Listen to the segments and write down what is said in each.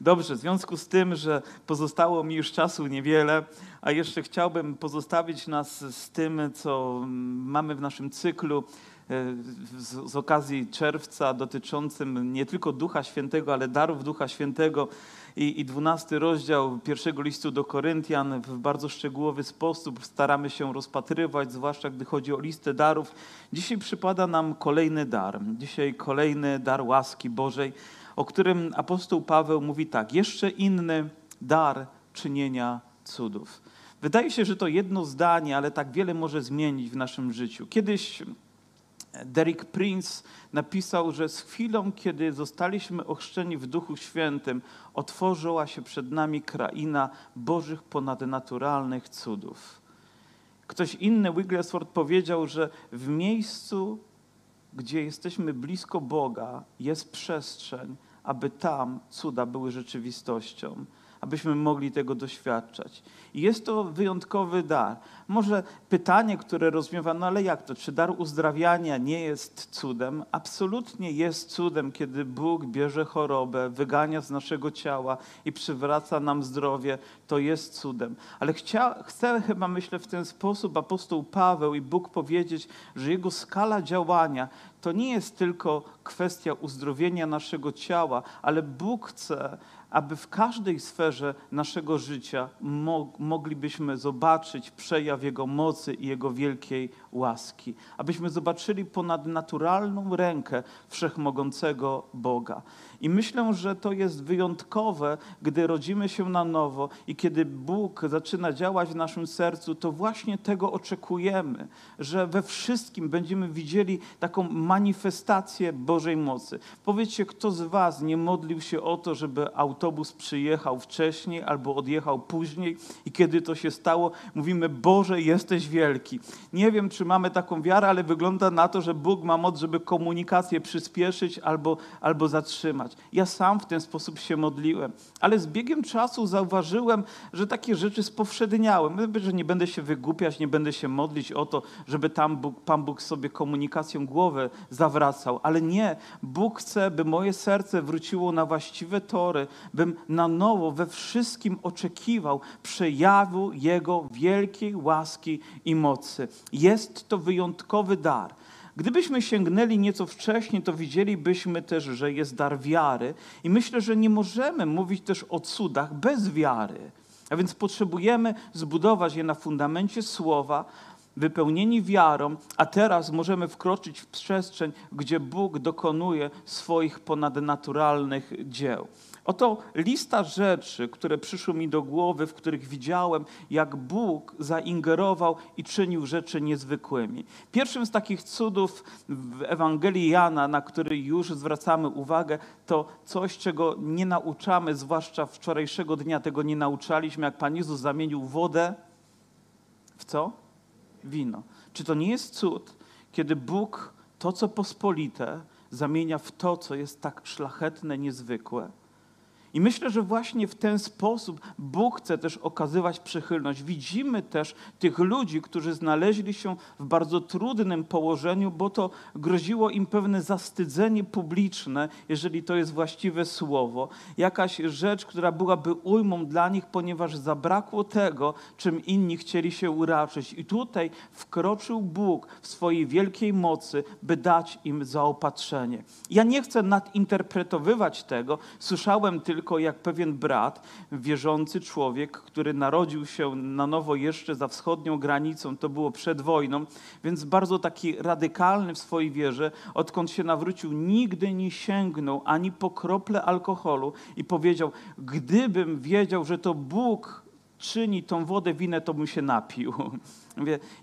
Dobrze, w związku z tym, że pozostało mi już czasu niewiele, a jeszcze chciałbym pozostawić nas z tym, co mamy w naszym cyklu e, z, z okazji czerwca dotyczącym nie tylko Ducha Świętego, ale darów Ducha Świętego i, i 12 rozdział pierwszego listu do Koryntian w bardzo szczegółowy sposób staramy się rozpatrywać, zwłaszcza gdy chodzi o listę darów. Dzisiaj przypada nam kolejny dar. Dzisiaj kolejny dar łaski Bożej, o którym apostoł Paweł mówi tak: jeszcze inny dar czynienia cudów. Wydaje się, że to jedno zdanie, ale tak wiele może zmienić w naszym życiu. Kiedyś Derek Prince napisał, że z chwilą, kiedy zostaliśmy ochrzczeni w Duchu Świętym, otworzyła się przed nami kraina Bożych ponadnaturalnych cudów. Ktoś inny, Wigglesworth, powiedział, że w miejscu, gdzie jesteśmy blisko Boga, jest przestrzeń, aby tam cuda były rzeczywistością abyśmy mogli tego doświadczać. I jest to wyjątkowy dar. Może pytanie, które rozmiewa, no ale jak to? Czy dar uzdrawiania nie jest cudem? Absolutnie jest cudem, kiedy Bóg bierze chorobę, wygania z naszego ciała i przywraca nam zdrowie. To jest cudem. Ale chcia, chcę chyba, myślę, w ten sposób apostoł Paweł i Bóg powiedzieć, że jego skala działania to nie jest tylko kwestia uzdrowienia naszego ciała, ale Bóg chce, aby w każdej sferze naszego życia moglibyśmy zobaczyć przejaw Jego mocy i Jego wielkiej łaski, abyśmy zobaczyli ponadnaturalną rękę wszechmogącego Boga. I myślę, że to jest wyjątkowe, gdy rodzimy się na nowo i kiedy Bóg zaczyna działać w naszym sercu, to właśnie tego oczekujemy, że we wszystkim będziemy widzieli taką manifestację Bożej mocy. Powiedzcie, kto z Was nie modlił się o to, żeby autobus przyjechał wcześniej albo odjechał później i kiedy to się stało, mówimy, Boże, jesteś wielki. Nie wiem, czy mamy taką wiarę, ale wygląda na to, że Bóg ma moc, żeby komunikację przyspieszyć albo, albo zatrzymać. Ja sam w ten sposób się modliłem, ale z biegiem czasu zauważyłem, że takie rzeczy spowszedniałem. Że nie będę się wygłupiać, nie będę się modlić o to, żeby tam Bóg, Pan Bóg sobie komunikacją głowę zawracał, ale nie. Bóg chce, by moje serce wróciło na właściwe tory, bym na nowo we wszystkim oczekiwał przejawu Jego wielkiej łaski i mocy. Jest jest to wyjątkowy dar. Gdybyśmy sięgnęli nieco wcześniej, to widzielibyśmy też, że jest dar wiary, i myślę, że nie możemy mówić też o cudach bez wiary. A więc potrzebujemy zbudować je na fundamencie słowa, wypełnieni wiarą, a teraz możemy wkroczyć w przestrzeń, gdzie Bóg dokonuje swoich ponadnaturalnych dzieł. Oto lista rzeczy, które przyszły mi do głowy, w których widziałem, jak Bóg zaingerował i czynił rzeczy niezwykłymi. Pierwszym z takich cudów w Ewangelii Jana, na który już zwracamy uwagę, to coś, czego nie nauczamy, zwłaszcza wczorajszego dnia tego nie nauczaliśmy, jak Pan Jezus zamienił wodę w co? Wino. Czy to nie jest cud, kiedy Bóg to, co pospolite, zamienia w to, co jest tak szlachetne, niezwykłe? I myślę, że właśnie w ten sposób Bóg chce też okazywać przychylność. Widzimy też tych ludzi, którzy znaleźli się w bardzo trudnym położeniu, bo to groziło im pewne zastydzenie publiczne, jeżeli to jest właściwe słowo. Jakaś rzecz, która byłaby ujmą dla nich, ponieważ zabrakło tego, czym inni chcieli się uraczyć. I tutaj wkroczył Bóg w swojej wielkiej mocy, by dać im zaopatrzenie. Ja nie chcę nadinterpretowywać tego. Słyszałem tylko, tylko jak pewien brat, wierzący człowiek, który narodził się na nowo jeszcze za wschodnią granicą, to było przed wojną, więc bardzo taki radykalny w swojej wierze, odkąd się nawrócił, nigdy nie sięgnął ani po krople alkoholu i powiedział, gdybym wiedział, że to Bóg czyni tą wodę winę, to bym się napił.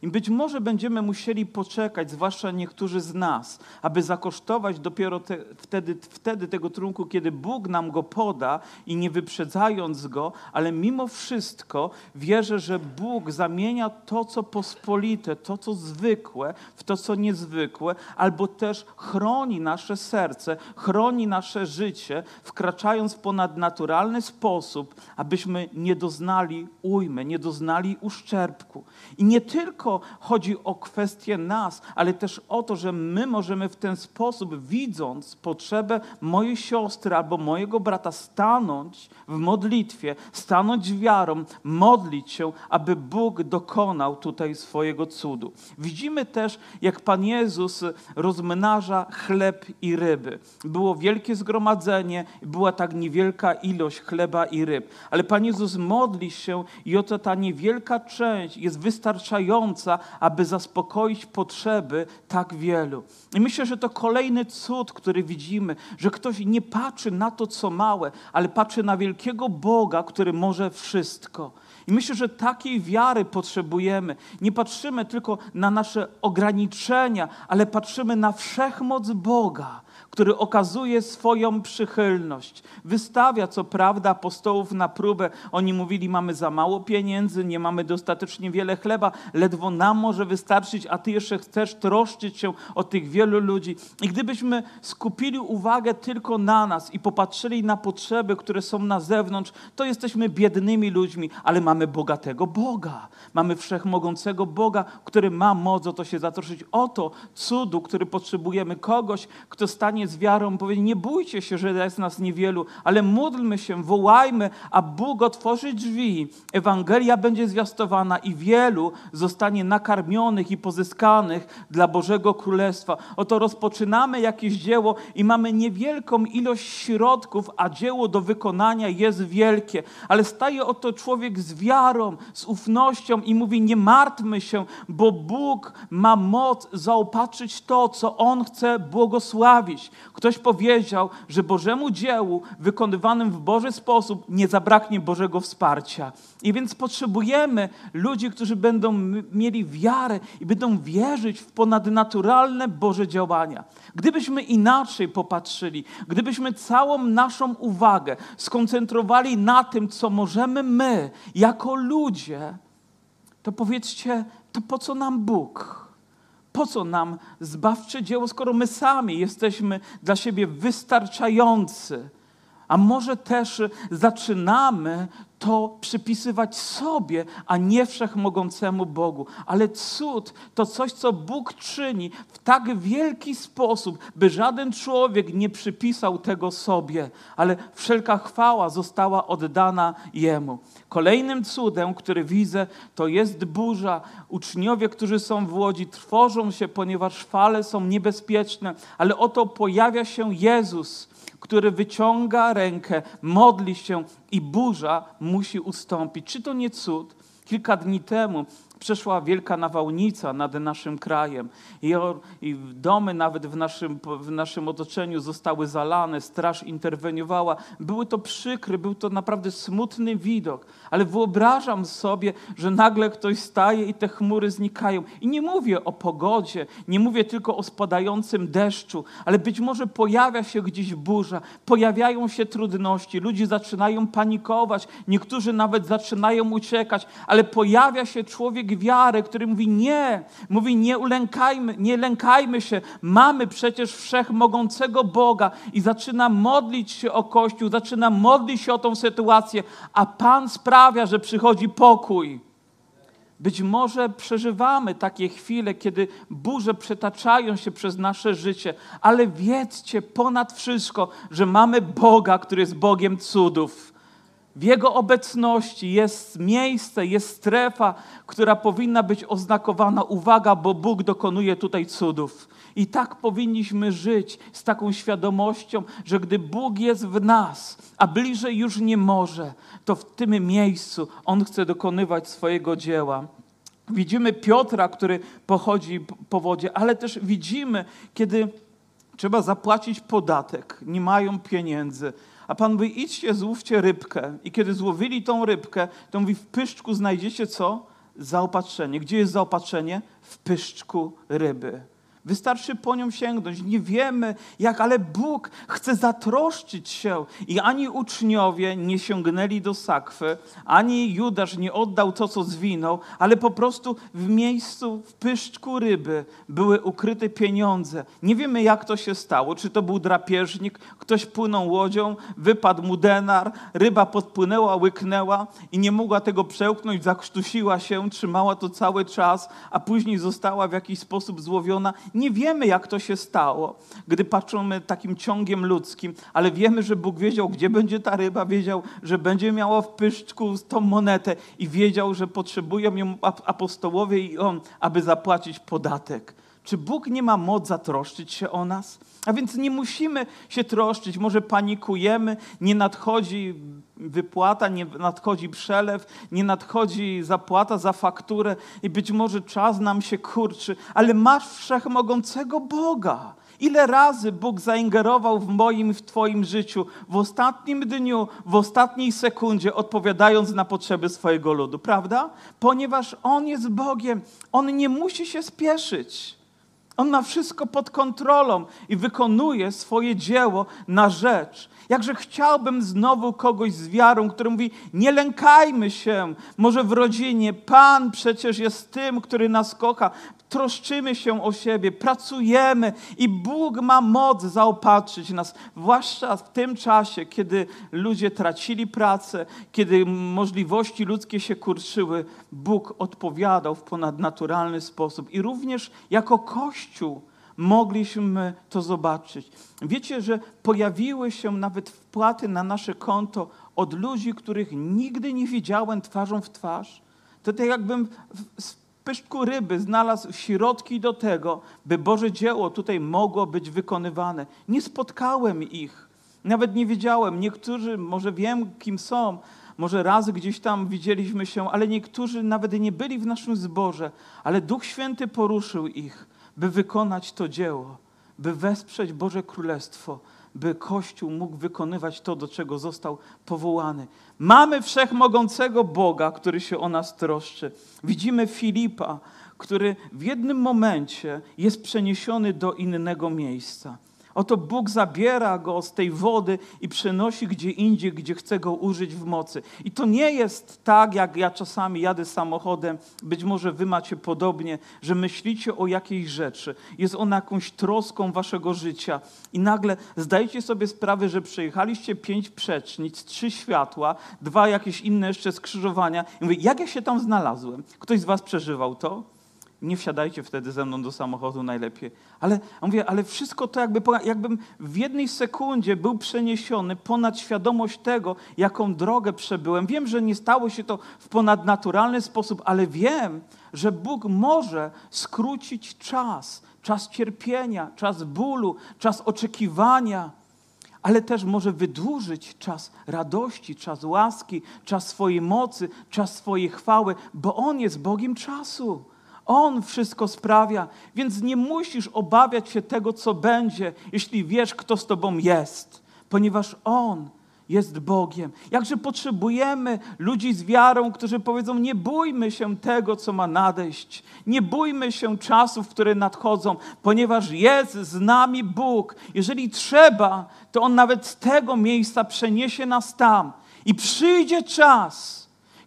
I być może będziemy musieli poczekać, zwłaszcza niektórzy z nas, aby zakosztować dopiero te, wtedy, wtedy tego trunku, kiedy Bóg nam go poda i nie wyprzedzając go, ale mimo wszystko wierzę, że Bóg zamienia to, co pospolite, to, co zwykłe, w to, co niezwykłe, albo też chroni nasze serce, chroni nasze życie, wkraczając w ponadnaturalny sposób, abyśmy nie doznali ujmy, nie doznali uszczerbku. I nie tylko chodzi o kwestię nas, ale też o to, że my możemy w ten sposób, widząc potrzebę mojej siostry albo mojego brata, stanąć w modlitwie, stanąć wiarą, modlić się, aby Bóg dokonał tutaj swojego cudu. Widzimy też, jak Pan Jezus rozmnaża chleb i ryby. Było wielkie zgromadzenie, była tak niewielka ilość chleba i ryb. Ale Pan Jezus modli się i oto ta niewielka część jest wystarczająca, aby zaspokoić potrzeby tak wielu. I myślę, że to kolejny cud, który widzimy, że ktoś nie patrzy na to, co małe, ale patrzy na wielkiego Boga, który może wszystko. I myślę, że takiej wiary potrzebujemy. Nie patrzymy tylko na nasze ograniczenia, ale patrzymy na wszechmoc Boga, który okazuje swoją przychylność. Wystawia, co prawda, apostołów na próbę. Oni mówili, mamy za mało pieniędzy, nie mamy dostatecznie wiele chleba, ledwo nam może wystarczyć, a ty jeszcze chcesz troszczyć się o tych wielu ludzi. I gdybyśmy skupili uwagę tylko na nas i popatrzyli na potrzeby, które są na zewnątrz, to jesteśmy biednymi ludźmi, ale mamy bogatego Boga. Mamy wszechmogącego Boga, który ma moc o to się zatroszczyć. Oto cudu, który potrzebujemy. Kogoś, kto stanie z wiarą, powie, nie bójcie się, że jest nas niewielu, ale módlmy się, wołajmy, a Bóg otworzy drzwi. Ewangelia będzie zwiastowana i wielu zostanie nakarmionych i pozyskanych dla Bożego Królestwa. Oto rozpoczynamy jakieś dzieło i mamy niewielką ilość środków, a dzieło do wykonania jest wielkie. Ale staje oto człowiek z wiarą, z ufnością i mówi, nie martwmy się, bo Bóg ma moc zaopatrzyć to, co On chce błogosławić. Ktoś powiedział, że Bożemu dziełu wykonywanym w Boży sposób nie zabraknie Bożego wsparcia. I więc potrzebujemy ludzi, którzy będą mieli wiarę i będą wierzyć w ponadnaturalne Boże działania. Gdybyśmy inaczej popatrzyli, gdybyśmy całą naszą uwagę skoncentrowali na tym, co możemy my, jako ludzie, to powiedzcie, to po co nam Bóg? Po co nam zbawcze dzieło, skoro my sami jesteśmy dla siebie wystarczający? A może też zaczynamy to przypisywać sobie, a nie wszechmogącemu Bogu. Ale cud to coś, co Bóg czyni w tak wielki sposób, by żaden człowiek nie przypisał tego sobie, ale wszelka chwała została oddana Jemu. Kolejnym cudem, który widzę, to jest burza. Uczniowie, którzy są w łodzi, trwożą się, ponieważ fale są niebezpieczne, ale oto pojawia się Jezus który wyciąga rękę, modli się i burza musi ustąpić. Czy to nie cud? Kilka dni temu przeszła wielka nawałnica nad naszym krajem i, i domy nawet w naszym, w naszym otoczeniu zostały zalane, straż interweniowała. Były to przykry, był to naprawdę smutny widok, ale wyobrażam sobie, że nagle ktoś staje i te chmury znikają. I nie mówię o pogodzie, nie mówię tylko o spadającym deszczu, ale być może pojawia się gdzieś burza, pojawiają się trudności, ludzie zaczynają panikować, niektórzy nawet zaczynają uciekać, ale pojawia się człowiek wiarę, który mówi nie, mówi nie ulękajmy, nie lękajmy się, mamy przecież wszechmogącego Boga i zaczyna modlić się o Kościół, zaczyna modlić się o tą sytuację, a Pan sprawia, że przychodzi pokój. Być może przeżywamy takie chwile, kiedy burze przetaczają się przez nasze życie, ale wiedzcie ponad wszystko, że mamy Boga, który jest Bogiem cudów w Jego obecności jest miejsce, jest strefa, która powinna być oznakowana, uwaga, bo Bóg dokonuje tutaj cudów. I tak powinniśmy żyć z taką świadomością, że gdy Bóg jest w nas, a bliżej już nie może, to w tym miejscu On chce dokonywać swojego dzieła. Widzimy Piotra, który pochodzi po wodzie, ale też widzimy, kiedy trzeba zapłacić podatek, nie mają pieniędzy a Pan mówi, idźcie, złówcie rybkę. I kiedy złowili tą rybkę, to mówi, w pyszczku znajdziecie co? Zaopatrzenie. Gdzie jest zaopatrzenie? W pyszczku ryby. Wystarczy po nią sięgnąć. Nie wiemy jak, ale Bóg chce zatroszczyć się. I ani uczniowie nie sięgnęli do sakwy, ani Judasz nie oddał to, co zwinął, ale po prostu w miejscu, w pyszczku ryby były ukryte pieniądze. Nie wiemy jak to się stało. Czy to był drapieżnik, ktoś płynął łodzią, wypadł mu denar, ryba podpłynęła, łyknęła i nie mogła tego przełknąć, zakrztusiła się, trzymała to cały czas, a później została w jakiś sposób złowiona. Nie wiemy, jak to się stało, gdy patrzymy takim ciągiem ludzkim, ale wiemy, że Bóg wiedział, gdzie będzie ta ryba, wiedział, że będzie miała w pyszczku tą monetę i wiedział, że potrzebują ją apostołowie i on, aby zapłacić podatek. Czy Bóg nie ma moc zatroszczyć się o nas? A więc nie musimy się troszczyć, może panikujemy, nie nadchodzi wypłata, nie nadchodzi przelew, nie nadchodzi zapłata za fakturę i być może czas nam się kurczy, ale masz wszechmogącego Boga. Ile razy Bóg zaingerował w moim w Twoim życiu, w ostatnim dniu, w ostatniej sekundzie, odpowiadając na potrzeby swojego ludu, prawda? Ponieważ On jest Bogiem, On nie musi się spieszyć. On ma wszystko pod kontrolą i wykonuje swoje dzieło na rzecz. Jakże chciałbym znowu kogoś z wiarą, który mówi: Nie lękajmy się, może w rodzinie. Pan przecież jest tym, który nas kocha troszczymy się o siebie, pracujemy i Bóg ma moc zaopatrzyć nas, zwłaszcza w tym czasie, kiedy ludzie tracili pracę, kiedy możliwości ludzkie się kurczyły. Bóg odpowiadał w ponadnaturalny sposób i również jako Kościół mogliśmy to zobaczyć. Wiecie, że pojawiły się nawet wpłaty na nasze konto od ludzi, których nigdy nie widziałem twarzą w twarz. To tak jakbym pyszczku ryby znalazł środki do tego, by Boże dzieło tutaj mogło być wykonywane. Nie spotkałem ich, nawet nie wiedziałem. Niektórzy, może wiem, kim są, może raz gdzieś tam widzieliśmy się, ale niektórzy nawet nie byli w naszym zborze, ale Duch Święty poruszył ich, by wykonać to dzieło, by wesprzeć Boże Królestwo by Kościół mógł wykonywać to, do czego został powołany. Mamy wszechmogącego Boga, który się o nas troszczy. Widzimy Filipa, który w jednym momencie jest przeniesiony do innego miejsca. Oto Bóg zabiera go z tej wody i przenosi gdzie indziej, gdzie chce go użyć w mocy. I to nie jest tak, jak ja czasami jadę samochodem, być może wy macie podobnie, że myślicie o jakiejś rzeczy. Jest ona jakąś troską waszego życia i nagle zdajecie sobie sprawę, że przejechaliście pięć przecznic, trzy światła, dwa jakieś inne jeszcze skrzyżowania. I mówię, jak ja się tam znalazłem? Ktoś z was przeżywał to? Nie wsiadajcie wtedy ze mną do samochodu najlepiej. Ale mówię, ale wszystko to jakby, jakbym w jednej sekundzie był przeniesiony ponad świadomość tego, jaką drogę przebyłem. Wiem, że nie stało się to w ponadnaturalny sposób, ale wiem, że Bóg może skrócić czas, czas cierpienia, czas bólu, czas oczekiwania, ale też może wydłużyć czas radości, czas łaski, czas swojej mocy, czas swojej chwały, bo On jest Bogiem czasu. On wszystko sprawia, więc nie musisz obawiać się tego, co będzie, jeśli wiesz, kto z Tobą jest, ponieważ On jest Bogiem. Jakże potrzebujemy ludzi z wiarą, którzy powiedzą: Nie bójmy się tego, co ma nadejść, nie bójmy się czasów, które nadchodzą, ponieważ jest z nami Bóg. Jeżeli trzeba, to On nawet z tego miejsca przeniesie nas tam i przyjdzie czas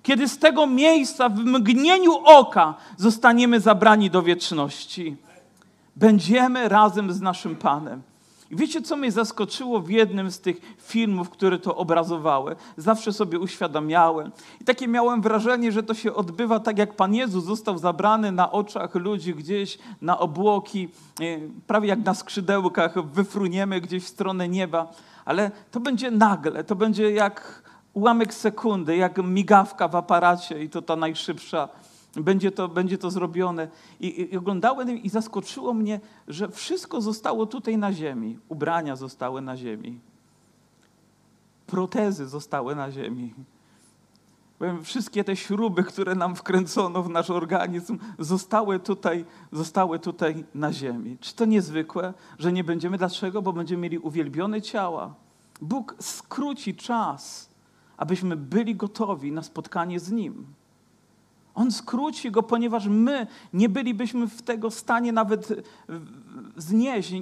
kiedy z tego miejsca w mgnieniu oka zostaniemy zabrani do wieczności. Będziemy razem z naszym Panem. I wiecie, co mnie zaskoczyło w jednym z tych filmów, które to obrazowały? Zawsze sobie uświadamiałem. I takie miałem wrażenie, że to się odbywa tak, jak Pan Jezus został zabrany na oczach ludzi gdzieś na obłoki, e, prawie jak na skrzydełkach, wyfruniemy gdzieś w stronę nieba. Ale to będzie nagle, to będzie jak ułamek sekundy, jak migawka w aparacie i to ta najszybsza. Będzie to, będzie to zrobione. I, I oglądałem i zaskoczyło mnie, że wszystko zostało tutaj na ziemi. Ubrania zostały na ziemi. Protezy zostały na ziemi. Wszystkie te śruby, które nam wkręcono w nasz organizm, zostały tutaj, zostały tutaj na ziemi. Czy to niezwykłe, że nie będziemy? Dlaczego? Bo będziemy mieli uwielbione ciała. Bóg skróci czas abyśmy byli gotowi na spotkanie z Nim. On skróci go, ponieważ my nie bylibyśmy w tego stanie nawet znieść.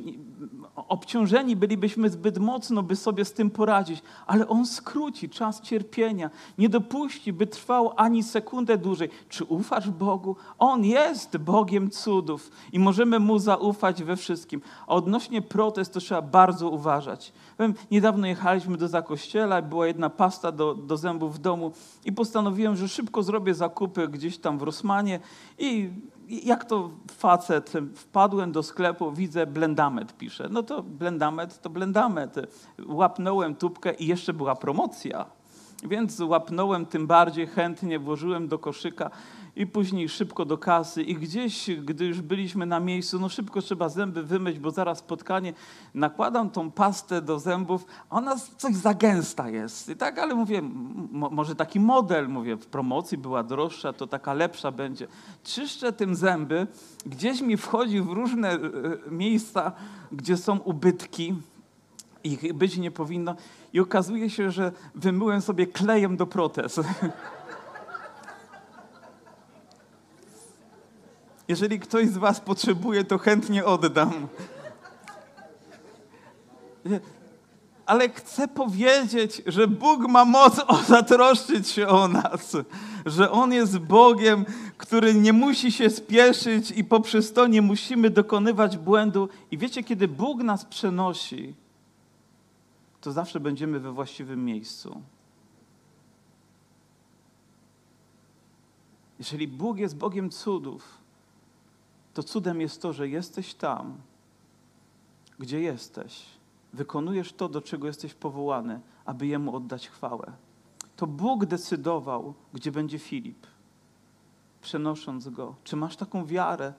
Obciążeni bylibyśmy zbyt mocno, by sobie z tym poradzić, ale On skróci czas cierpienia. Nie dopuści, by trwał ani sekundę dłużej. Czy ufasz Bogu? On jest Bogiem cudów i możemy Mu zaufać we wszystkim. A odnośnie protest to trzeba bardzo uważać. Powiem, niedawno jechaliśmy do zakościela, była jedna pasta do, do zębów w domu i postanowiłem, że szybko zrobię zakupy gdzieś tam w Rosmanie i jak to facet, wpadłem do sklepu, widzę blendamet pisze. No to blendamet to blendamet. Łapnąłem tubkę i jeszcze była promocja. Więc łapnąłem tym bardziej chętnie, włożyłem do koszyka i później szybko do kasy i gdzieś, gdy już byliśmy na miejscu, no szybko trzeba zęby wymyć, bo zaraz spotkanie, nakładam tą pastę do zębów, a ona coś za gęsta jest. I tak, ale mówię, może taki model, mówię, w promocji była droższa, to taka lepsza będzie. Czyszczę tym zęby, gdzieś mi wchodzi w różne e, miejsca, gdzie są ubytki, ich być nie powinno i okazuje się, że wymyłem sobie klejem do protez. Jeżeli ktoś z Was potrzebuje, to chętnie oddam. Ale chcę powiedzieć, że Bóg ma moc o zatroszczyć się o nas, że On jest Bogiem, który nie musi się spieszyć i poprzez to nie musimy dokonywać błędu. I wiecie, kiedy Bóg nas przenosi, to zawsze będziemy we właściwym miejscu. Jeżeli Bóg jest Bogiem cudów, to cudem jest to, że jesteś tam, gdzie jesteś. Wykonujesz to, do czego jesteś powołany, aby Jemu oddać chwałę. To Bóg decydował, gdzie będzie Filip, przenosząc go. Czy masz taką wiarę,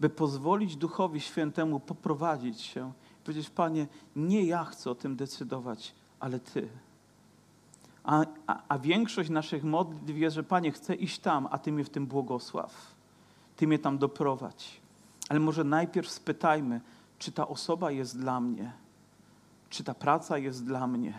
by pozwolić Duchowi Świętemu poprowadzić się i powiedzieć, Panie, nie ja chcę o tym decydować, ale Ty. A, a, a większość naszych modlitw jest, że Panie, chcę iść tam, a Ty mnie w tym błogosław. Ty mnie tam doprowadź. Ale może najpierw spytajmy, czy ta osoba jest dla mnie, czy ta praca jest dla mnie,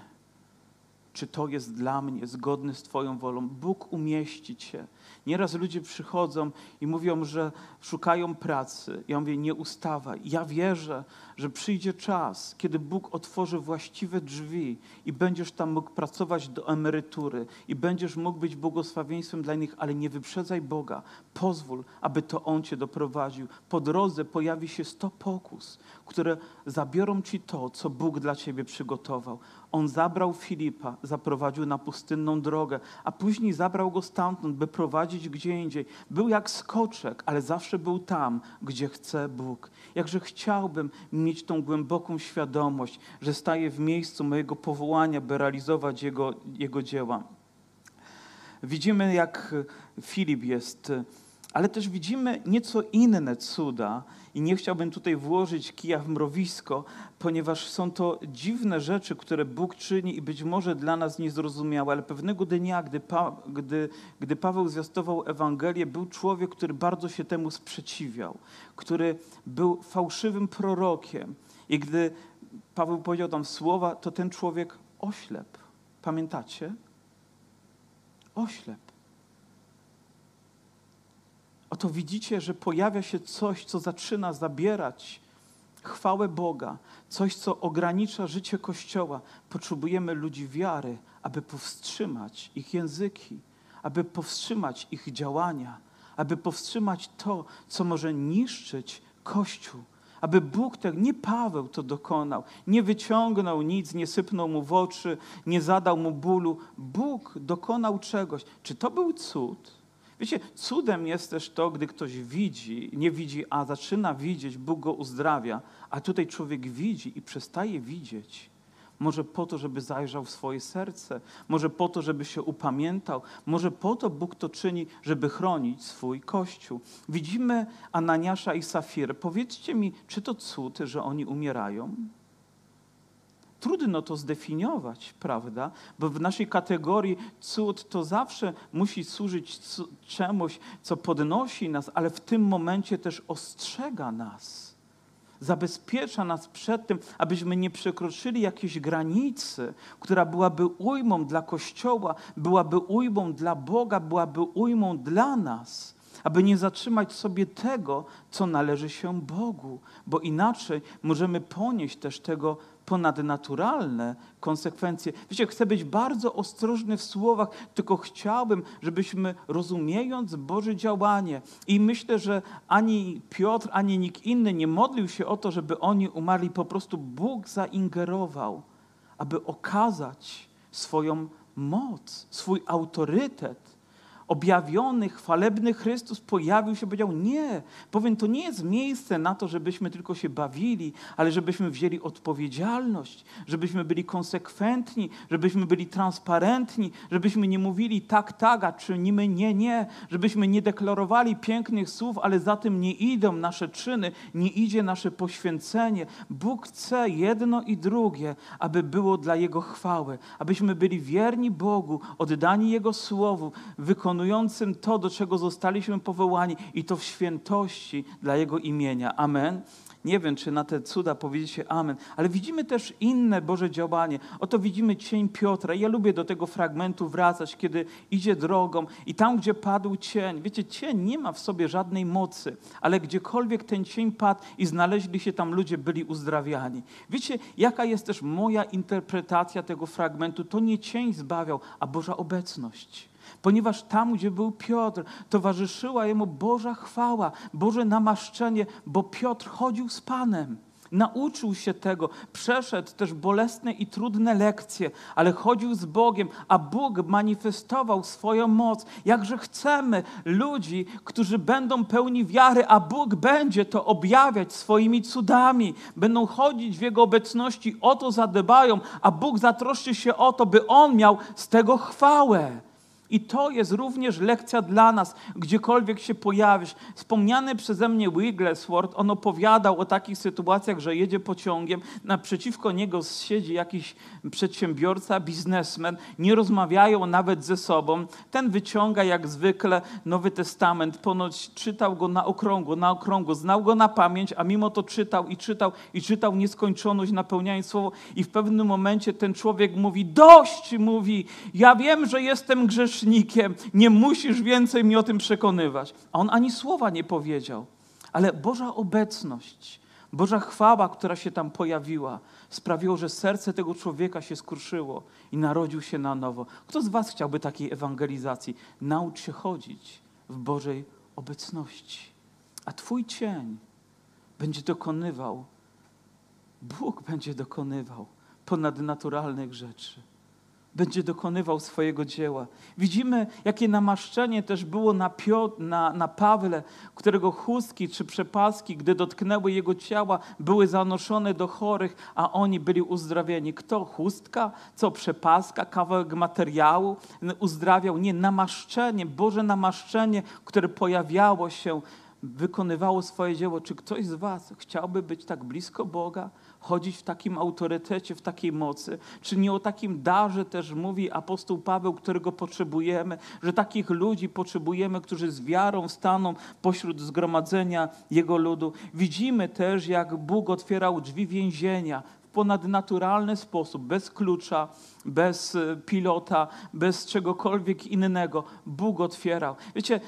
czy to jest dla mnie zgodne z Twoją wolą. Bóg umieści Cię. Nieraz ludzie przychodzą i mówią, że szukają pracy. Ja mówię, nie ustawaj. Ja wierzę, że przyjdzie czas, kiedy Bóg otworzy właściwe drzwi i będziesz tam mógł pracować do emerytury i będziesz mógł być błogosławieństwem dla innych, ale nie wyprzedzaj Boga. Pozwól, aby to On Cię doprowadził. Po drodze pojawi się sto pokus, które zabiorą Ci to, co Bóg dla Ciebie przygotował. On zabrał Filipa, zaprowadził na pustynną drogę, a później zabrał go stamtąd, by prowadzić gdzie indziej. Był jak skoczek, ale zawsze był tam, gdzie chce Bóg. Jakże chciałbym mieć tą głęboką świadomość, że staję w miejscu mojego powołania, by realizować Jego, jego dzieła. Widzimy, jak Filip jest, ale też widzimy nieco inne cuda, i nie chciałbym tutaj włożyć kija w mrowisko, ponieważ są to dziwne rzeczy, które Bóg czyni i być może dla nas niezrozumiałe, ale pewnego dnia, gdy, pa, gdy, gdy Paweł zwiastował Ewangelię, był człowiek, który bardzo się temu sprzeciwiał, który był fałszywym prorokiem. I gdy Paweł powiedział tam słowa, to ten człowiek oślep. Pamiętacie? Oślep. Oto widzicie, że pojawia się coś, co zaczyna zabierać chwałę Boga, coś, co ogranicza życie Kościoła. Potrzebujemy ludzi wiary, aby powstrzymać ich języki, aby powstrzymać ich działania, aby powstrzymać to, co może niszczyć Kościół. Aby Bóg tak, nie Paweł to dokonał, nie wyciągnął nic, nie sypnął mu w oczy, nie zadał mu bólu. Bóg dokonał czegoś. Czy to był cud? Wiecie, cudem jest też to, gdy ktoś widzi, nie widzi, a zaczyna widzieć, Bóg go uzdrawia, a tutaj człowiek widzi i przestaje widzieć. Może po to, żeby zajrzał w swoje serce, może po to, żeby się upamiętał, może po to Bóg to czyni, żeby chronić swój kościół. Widzimy Ananiasza i Safirę. Powiedzcie mi, czy to cud, że oni umierają? Trudno to zdefiniować, prawda? Bo w naszej kategorii cud to zawsze musi służyć czemuś, co podnosi nas, ale w tym momencie też ostrzega nas. zabezpiecza nas przed tym, abyśmy nie przekroczyli jakiejś granicy, która byłaby ujmą dla Kościoła, byłaby ujmą dla Boga, byłaby ujmą dla nas aby nie zatrzymać sobie tego, co należy się Bogu, bo inaczej możemy ponieść też tego ponadnaturalne konsekwencje. Wiecie, chcę być bardzo ostrożny w słowach, tylko chciałbym, żebyśmy rozumiejąc Boże działanie i myślę, że ani Piotr, ani nikt inny nie modlił się o to, żeby oni umarli, po prostu Bóg zaingerował, aby okazać swoją moc, swój autorytet objawiony, chwalebny Chrystus pojawił się, powiedział: Nie, powiem, to nie jest miejsce na to, żebyśmy tylko się bawili, ale żebyśmy wzięli odpowiedzialność, żebyśmy byli konsekwentni, żebyśmy byli transparentni, żebyśmy nie mówili tak, tak, a czynimy nie, nie, żebyśmy nie deklarowali pięknych słów, ale za tym nie idą nasze czyny, nie idzie nasze poświęcenie. Bóg chce jedno i drugie, aby było dla Jego chwały, abyśmy byli wierni Bogu, oddani Jego słowu, wykonywali wykonującym to, do czego zostaliśmy powołani i to w świętości dla Jego imienia. Amen. Nie wiem, czy na te cuda powiedzicie amen, ale widzimy też inne Boże działanie. Oto widzimy cień Piotra. Ja lubię do tego fragmentu wracać, kiedy idzie drogą i tam, gdzie padł cień. Wiecie, cień nie ma w sobie żadnej mocy, ale gdziekolwiek ten cień padł i znaleźli się tam ludzie, byli uzdrawiani. Wiecie, jaka jest też moja interpretacja tego fragmentu? To nie cień zbawiał, a Boża obecność ponieważ tam, gdzie był Piotr, towarzyszyła jemu Boża chwała, Boże namaszczenie, bo Piotr chodził z Panem. Nauczył się tego, przeszedł też bolesne i trudne lekcje, ale chodził z Bogiem, a Bóg manifestował swoją moc. Jakże chcemy ludzi, którzy będą pełni wiary, a Bóg będzie to objawiać swoimi cudami, będą chodzić w Jego obecności, o to zadbają, a Bóg zatroszczy się o to, by On miał z tego chwałę. I to jest również lekcja dla nas, gdziekolwiek się pojawisz. Wspomniany przeze mnie Wigglesworth, on opowiadał o takich sytuacjach, że jedzie pociągiem, naprzeciwko niego siedzi jakiś przedsiębiorca, biznesmen, nie rozmawiają nawet ze sobą. Ten wyciąga jak zwykle Nowy Testament, ponoć czytał go na okrągło, na okrągło, znał go na pamięć, a mimo to czytał i czytał i czytał nieskończoność, napełniając słowo. I w pewnym momencie ten człowiek mówi, dość, mówi, ja wiem, że jestem grzeszny, grzesznikiem, nie musisz więcej mi o tym przekonywać. A on ani słowa nie powiedział. Ale Boża obecność, Boża chwała, która się tam pojawiła, sprawiło, że serce tego człowieka się skruszyło i narodził się na nowo. Kto z Was chciałby takiej ewangelizacji? Naucz się chodzić w Bożej obecności. A Twój cień będzie dokonywał, Bóg będzie dokonywał ponadnaturalnych rzeczy będzie dokonywał swojego dzieła. Widzimy, jakie namaszczenie też było na, Piotr, na, na Pawle, którego chustki czy przepaski, gdy dotknęły jego ciała, były zanoszone do chorych, a oni byli uzdrowieni. Kto? Chustka? Co? Przepaska? Kawałek materiału uzdrawiał? Nie, namaszczenie, Boże namaszczenie, które pojawiało się, wykonywało swoje dzieło. Czy ktoś z was chciałby być tak blisko Boga? chodzić w takim autorytecie, w takiej mocy? Czy nie o takim darze też mówi apostoł Paweł, którego potrzebujemy, że takich ludzi potrzebujemy, którzy z wiarą staną pośród zgromadzenia Jego ludu? Widzimy też, jak Bóg otwierał drzwi więzienia, ponadnaturalny sposób, bez klucza, bez e, pilota, bez czegokolwiek innego. Bóg otwierał. Wiecie,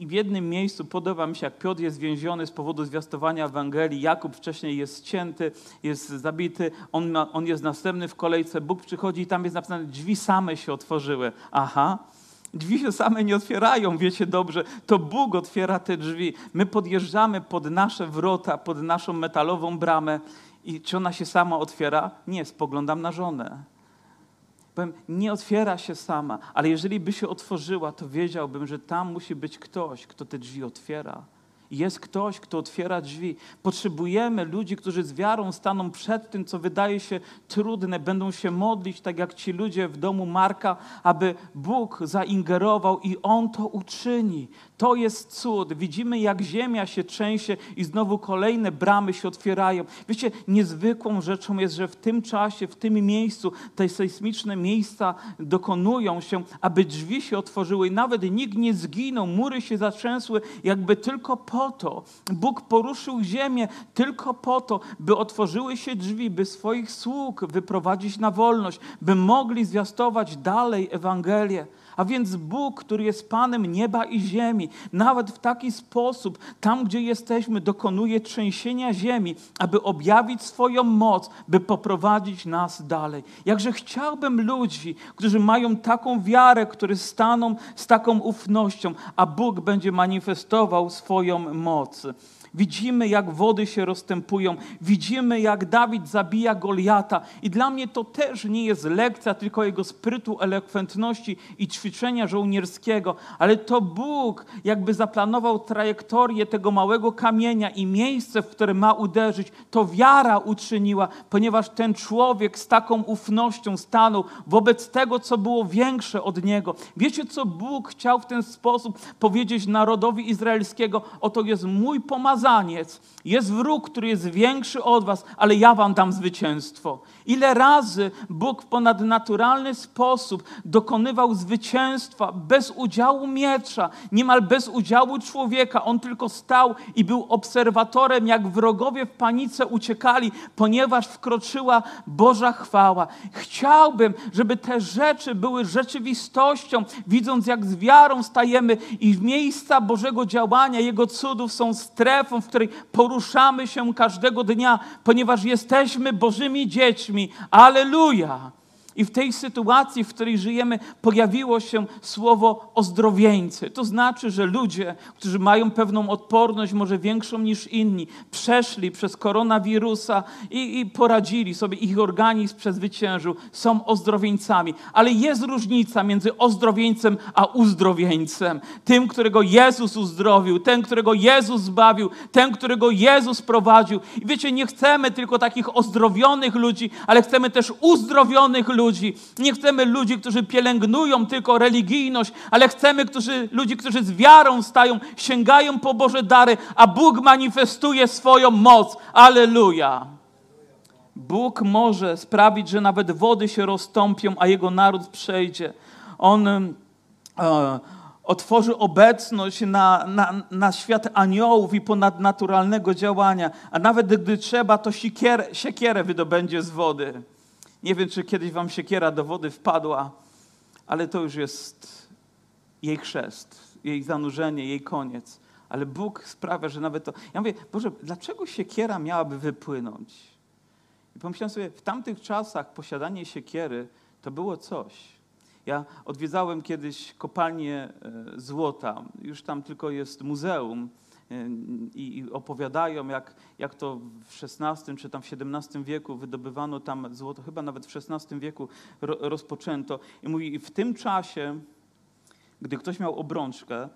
w jednym miejscu podoba mi się, jak Piotr jest więziony z powodu zwiastowania Ewangelii, Jakub wcześniej jest ścięty, jest zabity, on, ma, on jest następny w kolejce, Bóg przychodzi i tam jest napisane, drzwi same się otworzyły. Aha, Drzwi się same nie otwierają, wiecie dobrze. To Bóg otwiera te drzwi. My podjeżdżamy pod nasze wrota, pod naszą metalową bramę i czy ona się sama otwiera? Nie, spoglądam na żonę. Powiem, nie otwiera się sama, ale jeżeli by się otworzyła, to wiedziałbym, że tam musi być ktoś, kto te drzwi otwiera. Jest ktoś, kto otwiera drzwi. Potrzebujemy ludzi, którzy z wiarą staną przed tym, co wydaje się trudne, będą się modlić, tak jak ci ludzie w domu Marka, aby Bóg zaingerował i On to uczyni. To jest cud. Widzimy, jak ziemia się trzęsie i znowu kolejne bramy się otwierają. Wiecie, niezwykłą rzeczą jest, że w tym czasie, w tym miejscu, te sejsmiczne miejsca dokonują się, aby drzwi się otworzyły i nawet nikt nie zginął, mury się zatrzęsły, jakby tylko po po to. Bóg poruszył ziemię tylko po to, by otworzyły się drzwi, by swoich sług wyprowadzić na wolność, by mogli zwiastować dalej Ewangelię. A więc Bóg, który jest Panem nieba i ziemi, nawet w taki sposób, tam gdzie jesteśmy, dokonuje trzęsienia ziemi, aby objawić swoją moc, by poprowadzić nas dalej. Jakże chciałbym ludzi, którzy mają taką wiarę, którzy staną z taką ufnością, a Bóg będzie manifestował swoją moc. Widzimy, jak wody się rozstępują. Widzimy, jak Dawid zabija Goliata. I dla mnie to też nie jest lekcja tylko jego sprytu, elokwentności i ćwiczenia żołnierskiego, ale to Bóg jakby zaplanował trajektorię tego małego kamienia i miejsce, w które ma uderzyć. To wiara uczyniła, ponieważ ten człowiek z taką ufnością stanął wobec tego, co było większe od niego. Wiecie, co Bóg chciał w ten sposób powiedzieć narodowi izraelskiego? Oto jest mój pomazany pomazaniec, jest wróg, który jest większy od was, ale ja wam dam zwycięstwo. Ile razy Bóg w ponadnaturalny sposób dokonywał zwycięstwa bez udziału miecza, niemal bez udziału człowieka. On tylko stał i był obserwatorem, jak wrogowie w panice uciekali, ponieważ wkroczyła Boża chwała. Chciałbym, żeby te rzeczy były rzeczywistością, widząc jak z wiarą stajemy i miejsca Bożego działania, Jego cudów są strefą, w której poruszamy się każdego dnia, ponieważ jesteśmy Bożymi dziećmi Aleluja! I w tej sytuacji, w której żyjemy, pojawiło się słowo ozdrowieńcy. To znaczy, że ludzie, którzy mają pewną odporność, może większą niż inni, przeszli przez koronawirusa i, i poradzili sobie, ich organizm przezwyciężył, są ozdrowieńcami. Ale jest różnica między ozdrowieńcem a uzdrowieńcem. Tym, którego Jezus uzdrowił, ten, którego Jezus zbawił, ten, którego Jezus prowadził. I wiecie, nie chcemy tylko takich ozdrowionych ludzi, ale chcemy też uzdrowionych ludzi ludzi. Nie chcemy ludzi, którzy pielęgnują tylko religijność, ale chcemy którzy, ludzi, którzy z wiarą stają, sięgają po Boże dary, a Bóg manifestuje swoją moc. Aleluja. Bóg może sprawić, że nawet wody się rozstąpią, a Jego naród przejdzie. On e, otworzy obecność na, na, na świat aniołów i ponadnaturalnego działania, a nawet gdy trzeba, to siekierę, siekierę wydobędzie z wody. Nie wiem, czy kiedyś wam siekiera do wody wpadła, ale to już jest jej chrzest, jej zanurzenie, jej koniec. Ale Bóg sprawia, że nawet to. Ja mówię, Boże, dlaczego siekiera miałaby wypłynąć? I pomyślałem sobie, w tamtych czasach posiadanie siekiery to było coś. Ja odwiedzałem kiedyś kopalnię e, złota. Już tam tylko jest muzeum i opowiadają, jak, jak to w XVI czy tam w XVII wieku wydobywano tam złoto, chyba nawet w XVI wieku ro, rozpoczęto. I mówi, w tym czasie, gdy ktoś miał obrączkę,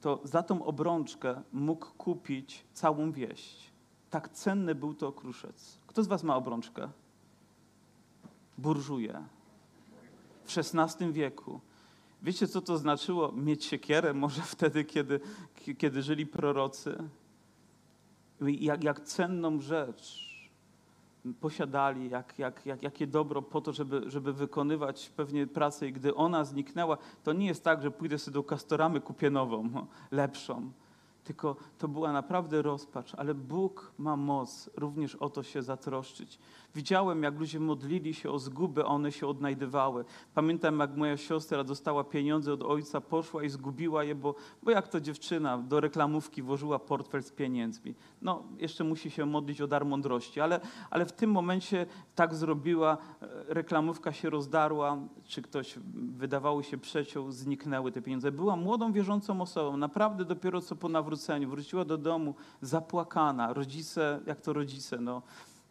to za tą obrączkę mógł kupić całą wieść. Tak cenny był to kruszec. Kto z was ma obrączkę? Burżuje. W XVI wieku. Wiecie, co to znaczyło mieć siekierę może wtedy, kiedy, kiedy żyli prorocy? Jak, jak cenną rzecz posiadali, jak, jak, jak, jakie dobro po to, żeby, żeby wykonywać pewnie pracę i gdy ona zniknęła, to nie jest tak, że pójdę sobie do kastoramy, kupię nową, lepszą tylko to była naprawdę rozpacz, ale Bóg ma moc również o to się zatroszczyć. Widziałem, jak ludzie modlili się o zgubę, one się odnajdywały. Pamiętam, jak moja siostra dostała pieniądze od ojca, poszła i zgubiła je, bo, bo jak to dziewczyna do reklamówki włożyła portfel z pieniędzmi. No, jeszcze musi się modlić o dar mądrości, ale, ale w tym momencie tak zrobiła, e, reklamówka się rozdarła, czy ktoś wydawało się przeciął, zniknęły te pieniądze. Była młodą, wierzącą osobą, naprawdę dopiero co po nawróceniu, wróciła do domu zapłakana. Rodzice, jak to rodzice, no,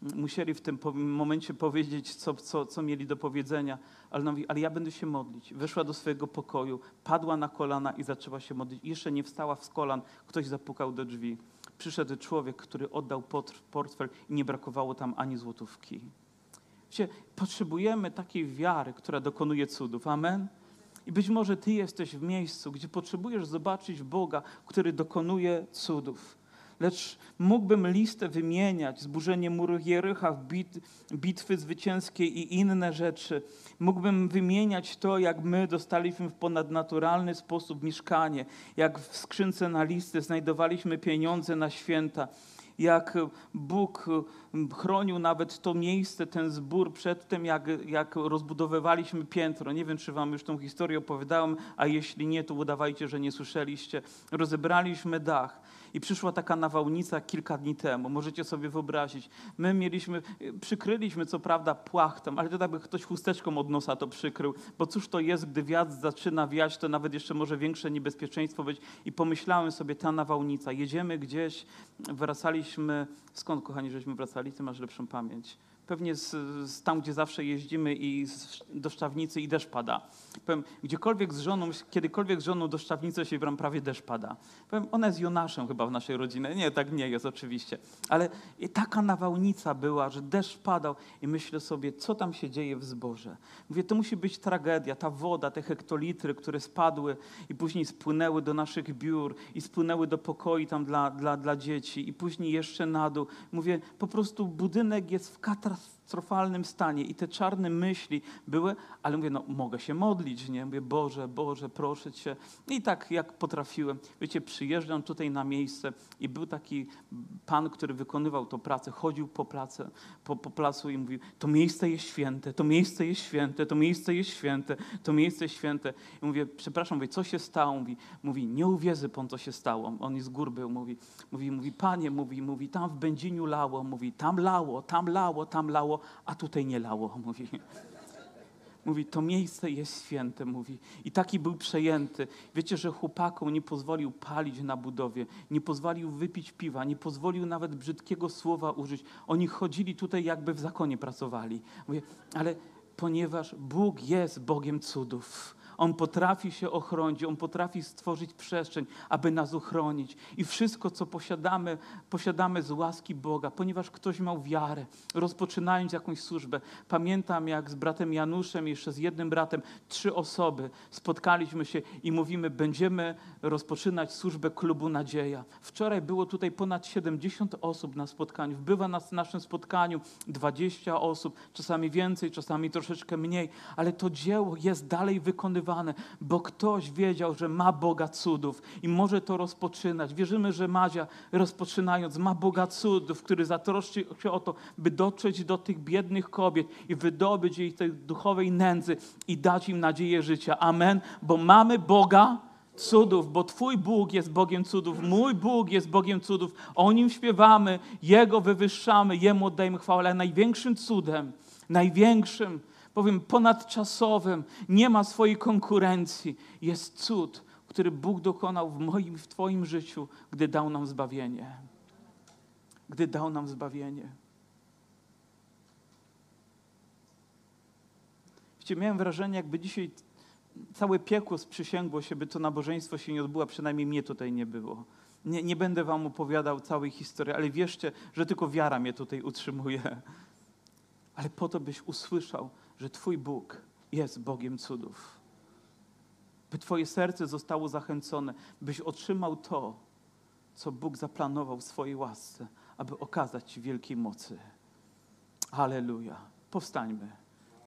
musieli w tym momencie powiedzieć, co, co, co mieli do powiedzenia, ale mówi, ale ja będę się modlić. Weszła do swojego pokoju, padła na kolana i zaczęła się modlić. Jeszcze nie wstała z kolan, ktoś zapukał do drzwi. Przyszedł człowiek, który oddał portfel i nie brakowało tam ani złotówki. Wiecie, potrzebujemy takiej wiary, która dokonuje cudów. Amen? I być może Ty jesteś w miejscu, gdzie potrzebujesz zobaczyć Boga, który dokonuje cudów. Lecz mógłbym listę wymieniać, zburzenie muru Jericha, bit, bitwy zwycięskie i inne rzeczy. Mógłbym wymieniać to, jak my dostaliśmy w ponadnaturalny sposób mieszkanie, jak w skrzynce na listy znajdowaliśmy pieniądze na święta, jak Bóg chronił nawet to miejsce, ten zbór przed tym, jak, jak rozbudowywaliśmy piętro. Nie wiem, czy wam już tą historię opowiadałem, a jeśli nie, to udawajcie, że nie słyszeliście. Rozebraliśmy dach i przyszła taka nawałnica kilka dni temu. Możecie sobie wyobrazić. My mieliśmy, przykryliśmy co prawda płachtą, ale to tak by ktoś chusteczką od nosa to przykrył, bo cóż to jest, gdy wiatr zaczyna wiać, to nawet jeszcze może większe niebezpieczeństwo być. I pomyślałem sobie, ta nawałnica, jedziemy gdzieś, wracaliśmy, skąd kochani, żeśmy wracali, ty masz lepszą pamięć pewnie z, z, tam, gdzie zawsze jeździmy i z, do Szczawnicy i deszcz pada. Powiem, gdziekolwiek z żoną, kiedykolwiek z żoną do Szczawnicy się wram prawie deszcz pada. Powiem, ona jest Jonaszem chyba w naszej rodzinie. Nie, tak nie jest oczywiście. Ale taka nawałnica była, że deszcz padał i myślę sobie, co tam się dzieje w zborze. Mówię, to musi być tragedia. Ta woda, te hektolitry, które spadły i później spłynęły do naszych biur i spłynęły do pokoi tam dla, dla, dla dzieci i później jeszcze na dół. Mówię, po prostu budynek jest w katastrofie katastrofalnym stanie i te czarne myśli były, ale mówię, no mogę się modlić, nie? Mówię, Boże, Boże, proszę Cię. I tak jak potrafiłem, wiecie, przyjeżdżam tutaj na miejsce i był taki pan, który wykonywał tą pracę, chodził po, place, po, po placu i mówił, to miejsce jest święte, to miejsce jest święte, to miejsce jest święte, to miejsce jest święte. I mówię, przepraszam, mówię, co się stało? Mówi, mówi nie uwierzy Pan, co się stało. On z gór był, mówi, mówi, mówi, Panie, mówi, mówi, tam w Będziniu lało, mówi, tam lało, tam lało, tam lało, a tutaj nie lało, mówi. Mówi, to miejsce jest święte, mówi. I taki był przejęty. Wiecie, że chłopakom nie pozwolił palić na budowie, nie pozwolił wypić piwa, nie pozwolił nawet brzydkiego słowa użyć. Oni chodzili tutaj, jakby w zakonie pracowali. Mówię, ale ponieważ Bóg jest Bogiem cudów, on potrafi się ochronić, On potrafi stworzyć przestrzeń, aby nas uchronić. I wszystko, co posiadamy, posiadamy z łaski Boga, ponieważ ktoś miał wiarę, rozpoczynając jakąś służbę. Pamiętam, jak z bratem Januszem, jeszcze z jednym bratem, trzy osoby spotkaliśmy się i mówimy, będziemy rozpoczynać służbę klubu Nadzieja. Wczoraj było tutaj ponad 70 osób na spotkaniu. Bywa nas na naszym spotkaniu 20 osób, czasami więcej, czasami troszeczkę mniej, ale to dzieło jest dalej bo ktoś wiedział, że ma Boga cudów i może to rozpoczynać. Wierzymy, że Madzia rozpoczynając ma Boga cudów, który zatroszczy się o to, by dotrzeć do tych biednych kobiet i wydobyć jej tej duchowej nędzy i dać im nadzieję życia. Amen. Bo mamy Boga cudów, bo Twój Bóg jest Bogiem cudów, mój Bóg jest Bogiem cudów. O Nim śpiewamy, Jego wywyższamy, Jemu oddajemy chwałę, ale największym cudem, największym powiem ponadczasowym, nie ma swojej konkurencji. Jest cud, który Bóg dokonał w moim, w Twoim życiu, gdy dał nam zbawienie. Gdy dał nam zbawienie. Wiecie, miałem wrażenie, jakby dzisiaj całe piekło sprzysięgło się, by to nabożeństwo się nie odbyło, przynajmniej mnie tutaj nie było. Nie, nie będę wam opowiadał całej historii, ale wierzcie, że tylko wiara mnie tutaj utrzymuje. Ale po to, byś usłyszał, że Twój Bóg jest Bogiem cudów. By Twoje serce zostało zachęcone, byś otrzymał to, co Bóg zaplanował w swojej łasce, aby okazać Ci wielkiej mocy. Halleluja. Powstańmy.